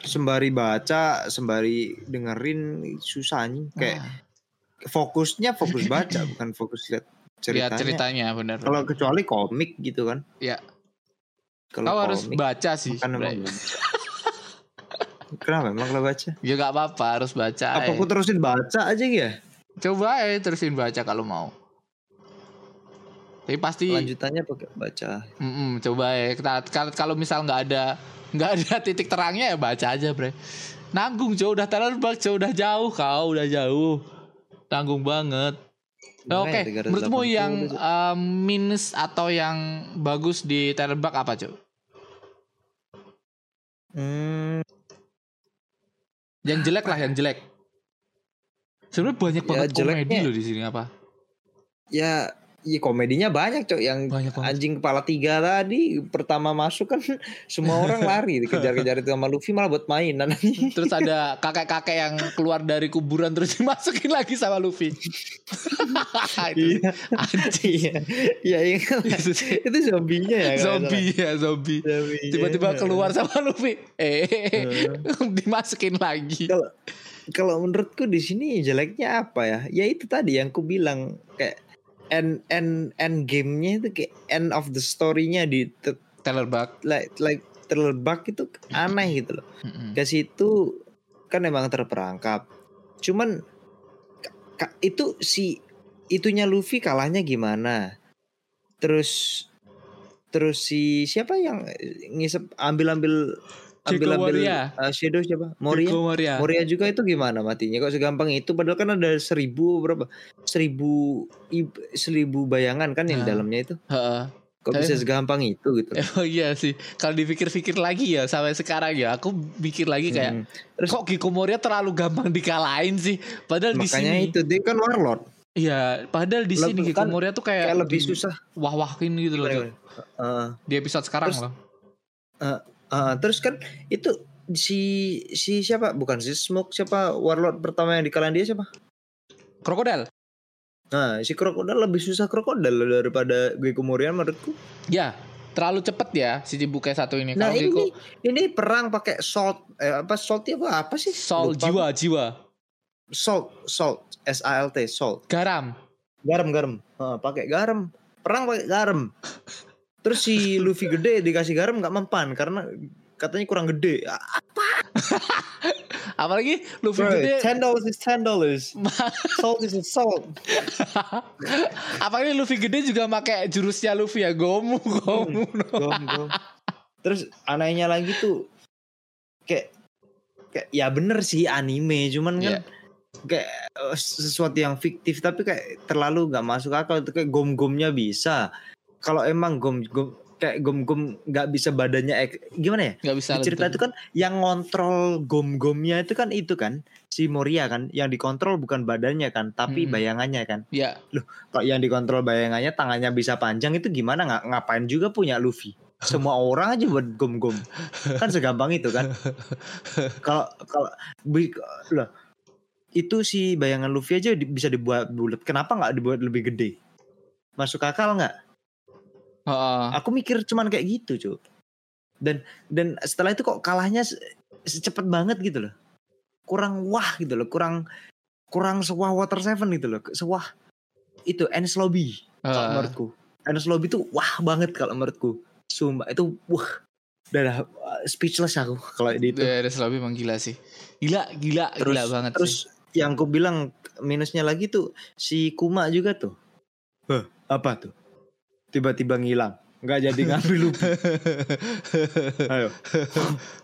sembari baca, sembari dengerin susah nih. Kayak
Nah,
fokusnya fokus baca bukan fokus lihat
lihat
ceritanya.
ceritanya benar.
Kalau kecuali komik gitu kan.
Ya.
Kalau
Kau harus baca sih.
kan emang. Kenapa emang kalau baca?
Ya gak apa-apa harus baca.
Apa
eh.
aku terusin baca aja ya?
Coba ya terusin baca kalau mau. Tapi pasti
Lanjutannya pakai baca.
Mm-mm, coba ya. Kalau misal nggak ada nggak ada titik terangnya ya baca aja, Bre. Nanggung jauh udah terbang jauh udah jauh kau udah jauh. Tanggung banget. Nah, Oke,
380
menurutmu yang um, minus atau yang bagus di Terrebak apa, Cuk?
Hmm,
Yang jelek lah, yang jelek. Sebenarnya banyak
Ya,
banget komedi
jeleknya-
loh di sini apa?
ya, ya komedinya banyak cok. Yang
Banyak banget.
anjing kepala tiga tadi pertama masuk kan semua orang lari dikejar-kejar itu sama Luffy malah buat mainan.
Terus ada kakek-kakek yang keluar dari kuburan terus dimasukin lagi sama Luffy. Itu
Iya,
anjing.
iya, iya, iya.
Itu sih.
itu zombinya ya.
zombie ya zombie. Tiba-tiba keluar sama Luffy. Eh, dimasukin lagi.
Kalau kalau menurutku di sini jeleknya apa ya? Ya itu tadi yang ku bilang kayak end end end gamenya itu kayak end of the story-nya di te-
Tellerbug.
like like terlebak itu aneh gitu loh.
Mm-mm.
ke situ kan emang terperangkap. Cuman itu si itunya Luffy kalahnya gimana? Terus terus si siapa yang ngisep ambil-ambil
Jaco
ambil-ambil
Moria.
uh, Shadow siapa? Moria.
Moria.
Moria juga itu gimana matinya kok segampang itu padahal kan ada seribu berapa seribu ib- seribu bayangan kan yang
Nah.
dalamnya itu
Heeh.
kok
Tapi-
bisa segampang itu gitu
Emang iya sih. Kalau dipikir-pikir lagi ya sampai sekarang ya aku mikir lagi kayak
Hmm. Terus-
kok Giko Moria terlalu gampang dikalahin sih. Padahal di
makanya
sini
itu dia kan warlord
Iya, padahal di sini Giko
kan
Moria tuh kayak,
kayak lebih susah
wah-wahin gitu loh.
Heeh.
Di episode sekarang
Terus-
loh.
Ah, terus kan itu si si siapa? Bukan si Smoke siapa warlord pertama yang dikalahin dia siapa?
Krokodil.
nah si krokodil lebih susah krokodil daripada Gecko Moria menurutku.
Ya, terlalu cepet ya si Cibukai satu ini.
nah
Kalau
ini ini perang pakai salt eh, apa salty apa apa sih?
Sol
Lupa
jiwa jiwa.
Salt salt S A L T salt.
Garam.
garam garam. Ah, pakai garam. Perang pakai garam terus si Luffy gede dikasih garam nggak mempan karena katanya kurang gede Ah,
Apalagi Luffy
bro,
gede.
ten dollars is ten dollars salt is salt
Apalagi Luffy gede juga pakai jurusnya Luffy ya Gomu Gomu.
Gom, gom. Terus anehnya lagi tuh kayak kayak ya bener sih anime cuman kan
Iya.
kayak eh, sesuatu yang fiktif tapi kayak terlalu nggak masuk akal itu kayak gom-gomnya bisa. Kalau emang gom gom kayak gom-gom nggak bisa badannya ek- gimana ya?
Gak bisa
Di cerita itu kan yang ngontrol gom-gomnya itu kan itu kan si Moria kan yang dikontrol bukan badannya kan tapi
Hmm.
bayangannya kan.
Ya
Kalau yang dikontrol bayangannya tangannya bisa panjang itu gimana nggak ngapain juga punya Luffy? semua orang aja buat gom-gom kan segampang itu kan kalau kalau lah itu si bayangan Luffy aja di- bisa dibuat bulat kenapa nggak dibuat lebih gede masuk akal nggak Aku mikir cuman kayak gitu cuy dan dan setelah itu kok kalahnya se- secepat banget gitu loh. Kurang wah gitu loh kurang kurang sewah water seven gitu loh. Sewah itu Enies Lobby kalau
Heeh.
menurutku. Enies Lobby tuh wah banget kalau menurutku. Sumpah itu wah. Udah uh, speechless aku kalau di itu.
Dari Lobby emang gila sih. Gila, gila,
terus
gila banget
terus
sih.
yang aku bilang minusnya lagi tuh si Kuma juga tuh. Hah, apa tuh tiba-tiba ngilang nggak jadi ngambil Luffy ayo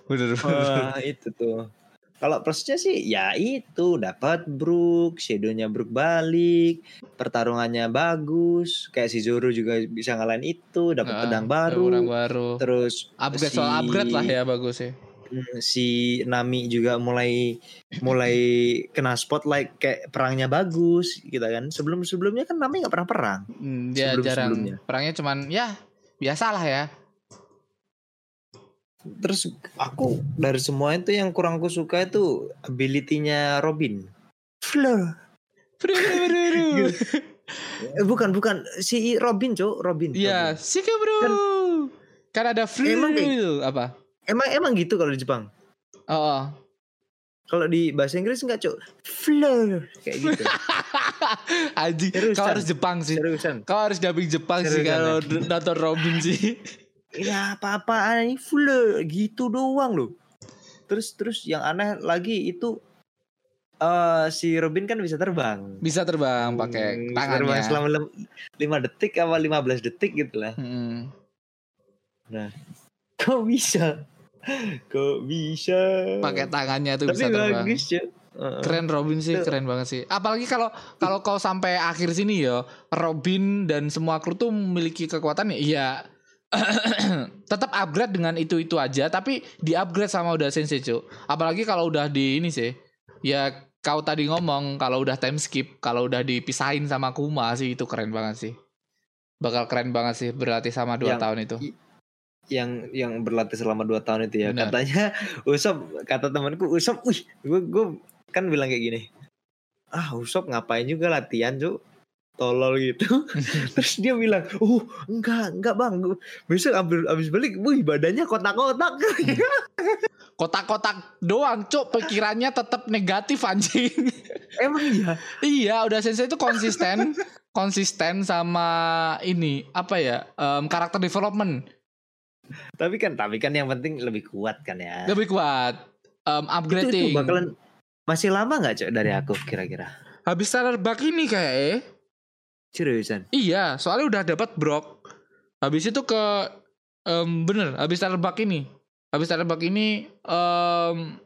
Bener, bener.
Wah itu tuh. Kalau plusnya sih ya itu dapat Brook, Shadownya Brook balik, pertarungannya bagus, kayak si Zoro juga bisa ngalahin itu, dapat
Heeh,
pedang baru,
baru.
terus
Upgrade
si-
soal upgrade lah ya bagus ya.
Si Nami juga mulai mulai kena spotlight kayak perangnya bagus gitu kan. Sebelum sebelumnya kan Nami nggak pernah perang.
Hmm, dia
Sebelum-
jarang.
sebelumnya.
Perangnya cuman ya biasalah ya.
Terus aku dari semua itu yang kurang aku suka itu ability-nya Robin. Flow.
Bro,
Eh, bukan bukan si Robin cok Robin
Iya. Sika bro. Kan, ada free
Emang kayak-
apa?
Emang emang gitu kalau di Jepang?
Oh, oh.
kalau di bahasa Inggris enggak cok floor kayak gitu.
Aji, kau harus Jepang sih.
seriusan.
Kau harus dubbing Jepang sih kalau nonton Robin sih.
ini apa-apaan ini? Floor gitu doang loh. Terus terus yang aneh lagi itu eh si Robin kan bisa terbang.
Bisa terbang pakai
Hmm, bisa terbang
tangannya.
selama lem- 5 detik apa 15 detik gitu lah.
Mm-mm.
kok bisa kok bisa
Pakai tangannya tuh
tapi
bisa terbang.
bagus Heeh.
Keren Robin sih, keren banget sih. Apalagi kalau kalau kau sampai akhir sini ya, Robin dan semua kru tuh memiliki kekuatan ya. Iya. tetap upgrade dengan itu-itu aja, tapi di-upgrade sama udah sensei, Cuk. Apalagi kalau udah di ini sih. Ya kau tadi ngomong kalau udah time skip, kalau udah dipisahin sama Kuma sih itu keren banget sih. Bakal keren banget sih berlatih sama dua
Yang-
tahun itu.
Yang yang berlatih selama 2 tahun itu ya.
Benar.
katanya Usop kata temanku Usop wih gue gue kan bilang kayak gini ah Usop ngapain juga latihan cuk? Tolol gitu terus dia bilang oh enggak enggak bang. Besok abis, abis balik wih badannya kotak-kotak.
Kotak-kotak doang, Cuk. Pikirannya tetap negatif anjing.
emang iya?
Iya, udah sensei itu konsisten, konsisten sama ini apa ya em, karakter development
tapi kan tapi kan yang penting lebih kuat kan ya
lebih kuat,
itu,
upgrading.
itu bakalan masih lama nggak cok dari aku kira-kira
Habis starter bug ini kayak eh,
seriusan
iya, soalnya udah dapat brok. Habis itu ke em, bener, habis starter bug ini, habis starter bug ini em,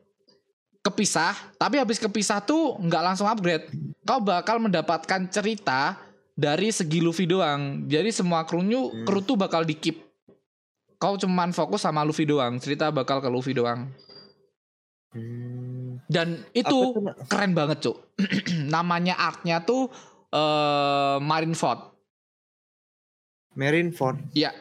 kepisah, tapi habis kepisah tuh nggak langsung upgrade. Kau bakal mendapatkan cerita dari segi Luffy doang. Jadi semua krunya
Hmm.
kru tuh bakal di keep. Kau cuman fokus sama Luffy doang. Cerita bakal ke Luffy doang.
Hmm,
Dan itu keren banget, Cuk. Namanya artnya tuh eh Marineford.
Marineford
Iya.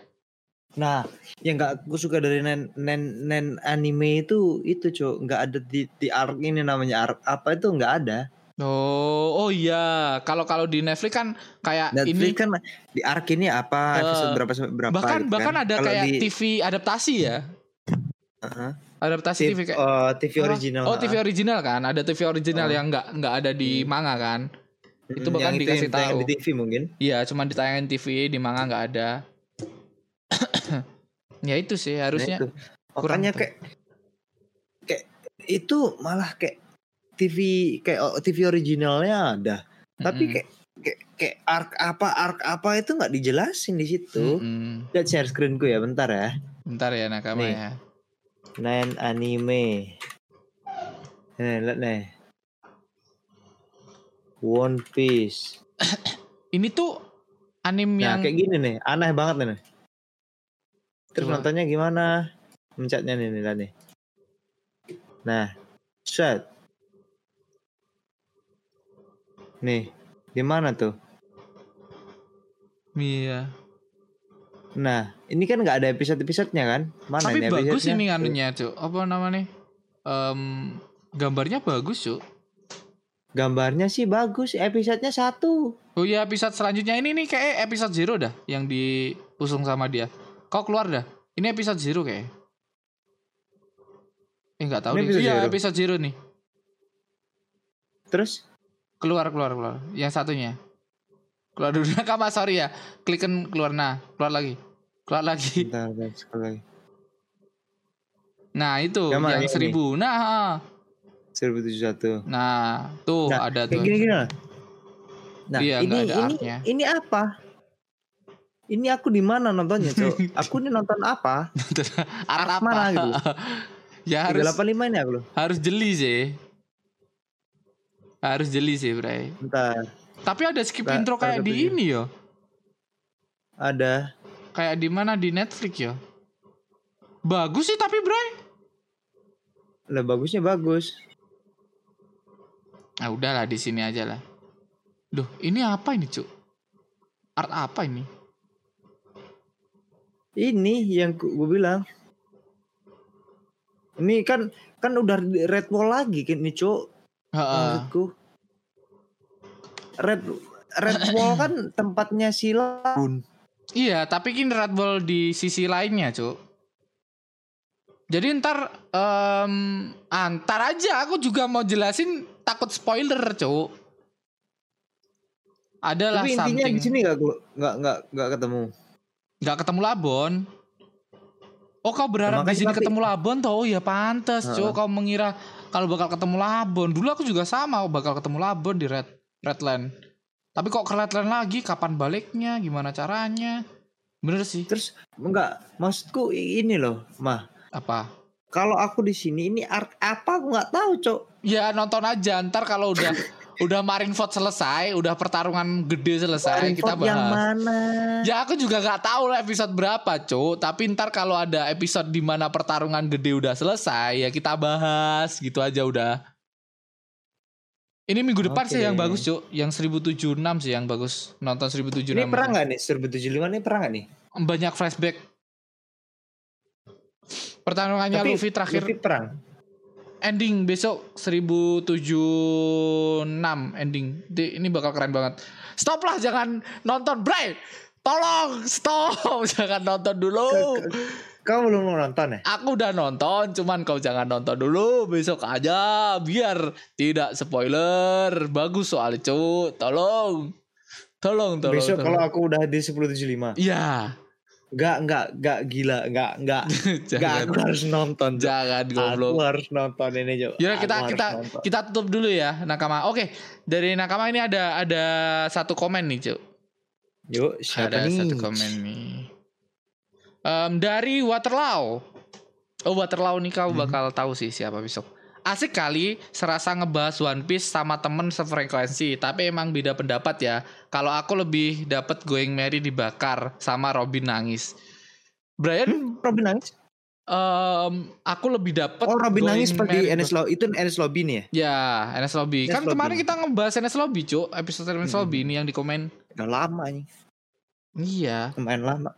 Nah, yang nggak aku suka dari nen nen nen anime itu itu cok nggak ada di di arc ini namanya arc apa itu nggak ada.
Oh, oh iya. Kalau kalau di Netflix kan kayak
Netflix
ini
kan di arc ini apa
Eh,
episode berapa berapa
bahkan
gitu
bahkan
kan.
ada
Kalau
kayak
di,
TV adaptasi ya.
uh-huh.
Adaptasi
TV,
TV kayak
oh, TV original.
Oh, TV original kan? Ada TV original
Oh.
yang nggak nggak ada di
Hmm.
manga kan? Itu bahkan
yang
dikasih
yang
tahu.
di TV mungkin.
Iya, cuma ditayangin TV di manga nggak ada. ya itu sih
Nah,
harusnya.
itu.
kurang
Makanya kayak kayak itu malah kayak TV kayak oh, TV originalnya ada. Tapi
Mm-mm.
kayak kayak, kayak arc apa arc apa itu nggak dijelasin di situ. Lihat share screenku ya bentar ya.
Bentar ya nakama
Nih.
ya.
Nine anime. Nih, lihat nih. One Piece.
Ini tuh anime
Nah,
yang
kayak gini nih, aneh banget nih. Terus
Coba.
nontonnya gimana? Mencatnya nih, nih, lihat nih. Nah, set. Nih, di mana tuh?
Iya.
Nah, ini kan nggak ada episode-episodenya kan? Mana
Tapi
ini
bagus ini anunya, Cuk. Apa namanya? Em, gambarnya bagus, Cuk.
Gambarnya sih bagus, episodenya satu.
Oh iya episode selanjutnya ini nih kayak episode zero dah yang diusung sama dia. Kau keluar dah. Ini episode zero kayak. Eh nggak tahu
Ini
nih.
episode
Iya
zero?
episode zero nih.
Terus
Keluar keluar keluar. Yang satunya. Keluar dulu nakama sorry ya. Klikin keluar nah. Keluar lagi. Keluar lagi.
bentar, bentar, sekali lagi.
Nah itu
Yang
yang
Yang
seribu. Nah,
1071.
nah tuh
Nah,
ada tuh.
gini-gini lah. Nah,
Iya,
ini
ada
ini
artnya.
ini apa? Ini aku di mana nontonnya, Cok? aku ini nonton apa?
Apa?
mana gitu?
ya harus
385 ini aku loh.
harus jeli sih. Harus jeli sih, Bray.
Bentar.
Tapi ada skip
Nggak,
intro kayak di ini yo.
Ada
Kayak di mana di Netflix yo. Bagus sih tapi Bray.
lah bagusnya bagus.
Nah udahlah di sini aja lah. Duh, ini apa ini, Cuk? Art apa ini?
Ini yang gue bilang. Ini kan kan udah red wall lagi kan ini, Cok.
Heeh.
Red red wall kan tempatnya si Laun.
Iya, tapi ini Red Bull di sisi lainnya, Cuk. Jadi ntar em antar aja aku juga mau jelasin takut spoiler, Cuk. Adalah
Tapi intinya
something
di sini nggak nggak nggak nggak ketemu.
nggak ketemu Labon. Oh kau berharap
Makanya
di sini
tapi-
ketemu Labon toh? Oh ya pantas, Cuk. Kau mengira kalau bakal ketemu Labon. Dulu aku juga sama bakal ketemu Labon di Red Redland. Tapi kok ke Redland lagi? Kapan baliknya? Gimana caranya? Bener sih.
Terus enggak maksudku ini loh, mah.
Apa?
Kalau aku di sini ini art apa aku nggak tahu, Cok.
Ya nonton aja ntar kalau udah udah Marineford selesai, udah pertarungan gede selesai kita
Marineford yang
bahas.
mana?
Ya aku juga nggak tahu lah episode berapa, Cuk. Tapi ntar kalau ada episode di mana pertarungan gede udah selesai, ya kita bahas gitu aja udah. Ini minggu depan sih
Oke.
yang bagus, Cuk. Yang 1076 sih yang bagus. Nonton 1076.
Ini perang nggak nih? 1075 ini perang nggak nih?
Banyak flashback. Pertarungannya
Tapi
Luffy terakhir
Luffy perang.
ending besok 1076 ending. Di- Ini bakal keren banget. Stop lah jangan nonton, Bray. Tolong stop, jangan nonton dulu.
Kau belum nonton ya?
Aku udah nonton, cuman kau jangan nonton dulu. Besok aja biar tidak spoiler. Bagus soalnya, cu. Tolong. Tolong, tolong.
Besok
tolong.
kalau aku udah di 1075.
Iya.
Enggak, enggak, enggak gila, enggak, enggak. Enggak, aku harus nonton.
Jangan goblok.
Aku harus nonton ini, Cok.
Ya kita kita
nonton.
kita tutup dulu ya nakama. Oke, dari nakama ini ada ada satu komen nih, Cuk.
Yuk, siapa
ada
nih?
satu komen nih. Em, dari Waterloo. Oh Waterloo nih kau
Hmm.
bakal tahu sih siapa besok. Asik kali serasa ngebahas One Piece sama temen sefrekuensi Tapi emang beda pendapat ya Kalau aku lebih dapat Going Merry dibakar Sama Robin nangis Brian
Hmm, Robin nangis.
em, Aku lebih dapat
Oh, Robin nangis
Merry
NS Lobby. Itu NS Lobby nih ya?
Ya, NS Lobby.
NS
kan
Lobby.
kemarin kita ngebahas NS Lobby, Cuk. Episode NS
Hmm.
Lobby ini yang di komen.
Udah lama nih.
Iya.
Lumayan lama.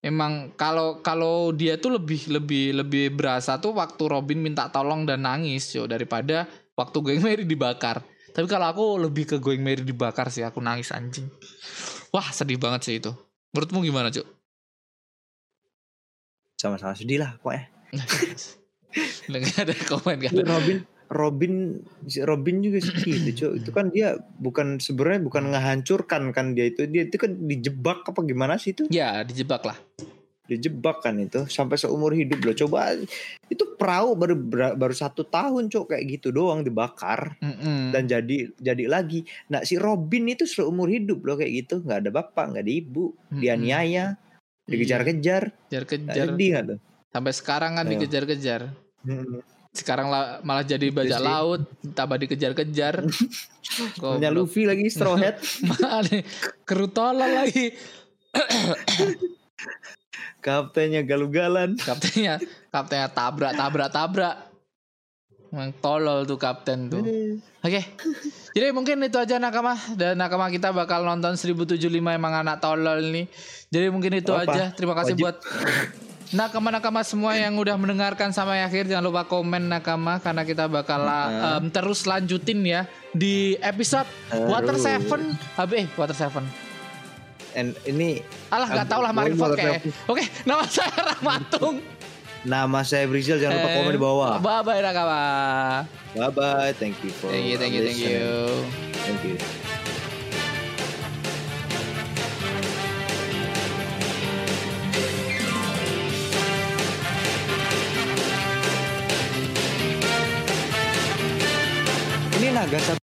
Emang kalau kalau dia tuh lebih lebih lebih berasa tuh waktu Robin minta tolong dan nangis, Cuk, daripada waktu Going Merry dibakar. Tapi kalau aku lebih ke Going Merry dibakar sih, aku nangis anjing. Wah, sedih banget sih itu. Menurutmu gimana, Cuk?
Sama-sama sedih lah pokoknya.
Nggak ada komen kan?
Robin Robin Robin juga sedih itu Cok. itu kan dia bukan sebenarnya bukan ngehancurkan kan dia itu dia itu kan dijebak apa gimana sih itu
Ya, dijebak lah.
dijebak kan itu sampai seumur hidup loh coba itu perahu baru baru satu tahun cok kayak gitu doang dibakar
Mm-mm.
dan jadi jadi lagi nah si Robin itu seumur hidup loh kayak gitu nggak ada bapak nggak ada ibu
Mm-mm.
dianiaya dikejar-kejar nggak
Kejar-kejar.
sedih
Sampai sekarang kan
Ayo.
dikejar-kejar.
Hmm.
Sekarang la- malah jadi bajak laut tambah dikejar-kejar
punya. Luffy lagi straw hat
tolol lagi
kaptennya galugalan
kaptennya kaptennya tabrak tabrak tabrak Emang tolol tuh kapten tuh. Oke. Jadi mungkin itu aja nakama dan nakama kita bakal nonton 1075 emang anak tolol nih. Jadi mungkin itu
Apa?
aja. Terima kasih
Wajib.
buat nakama-nakama semua yang udah mendengarkan sampai akhir. Jangan lupa komen nakama karena kita bakal em, terus lanjutin ya di episode Water
Terus.
Seven. Habis eh, Water Seven.
And ini
Alah nggak
Aduh,
tahu lah mari
Water
kayak.
Seven.
Oke, nama saya Ramatung.
nama saya Brizil jangan lupa
Eh,
komen di bawah.
Bye bye nakama.
Bye bye. Thank you for
Thank you, thank you, thank
listening.
you.
Thank you. Ini naga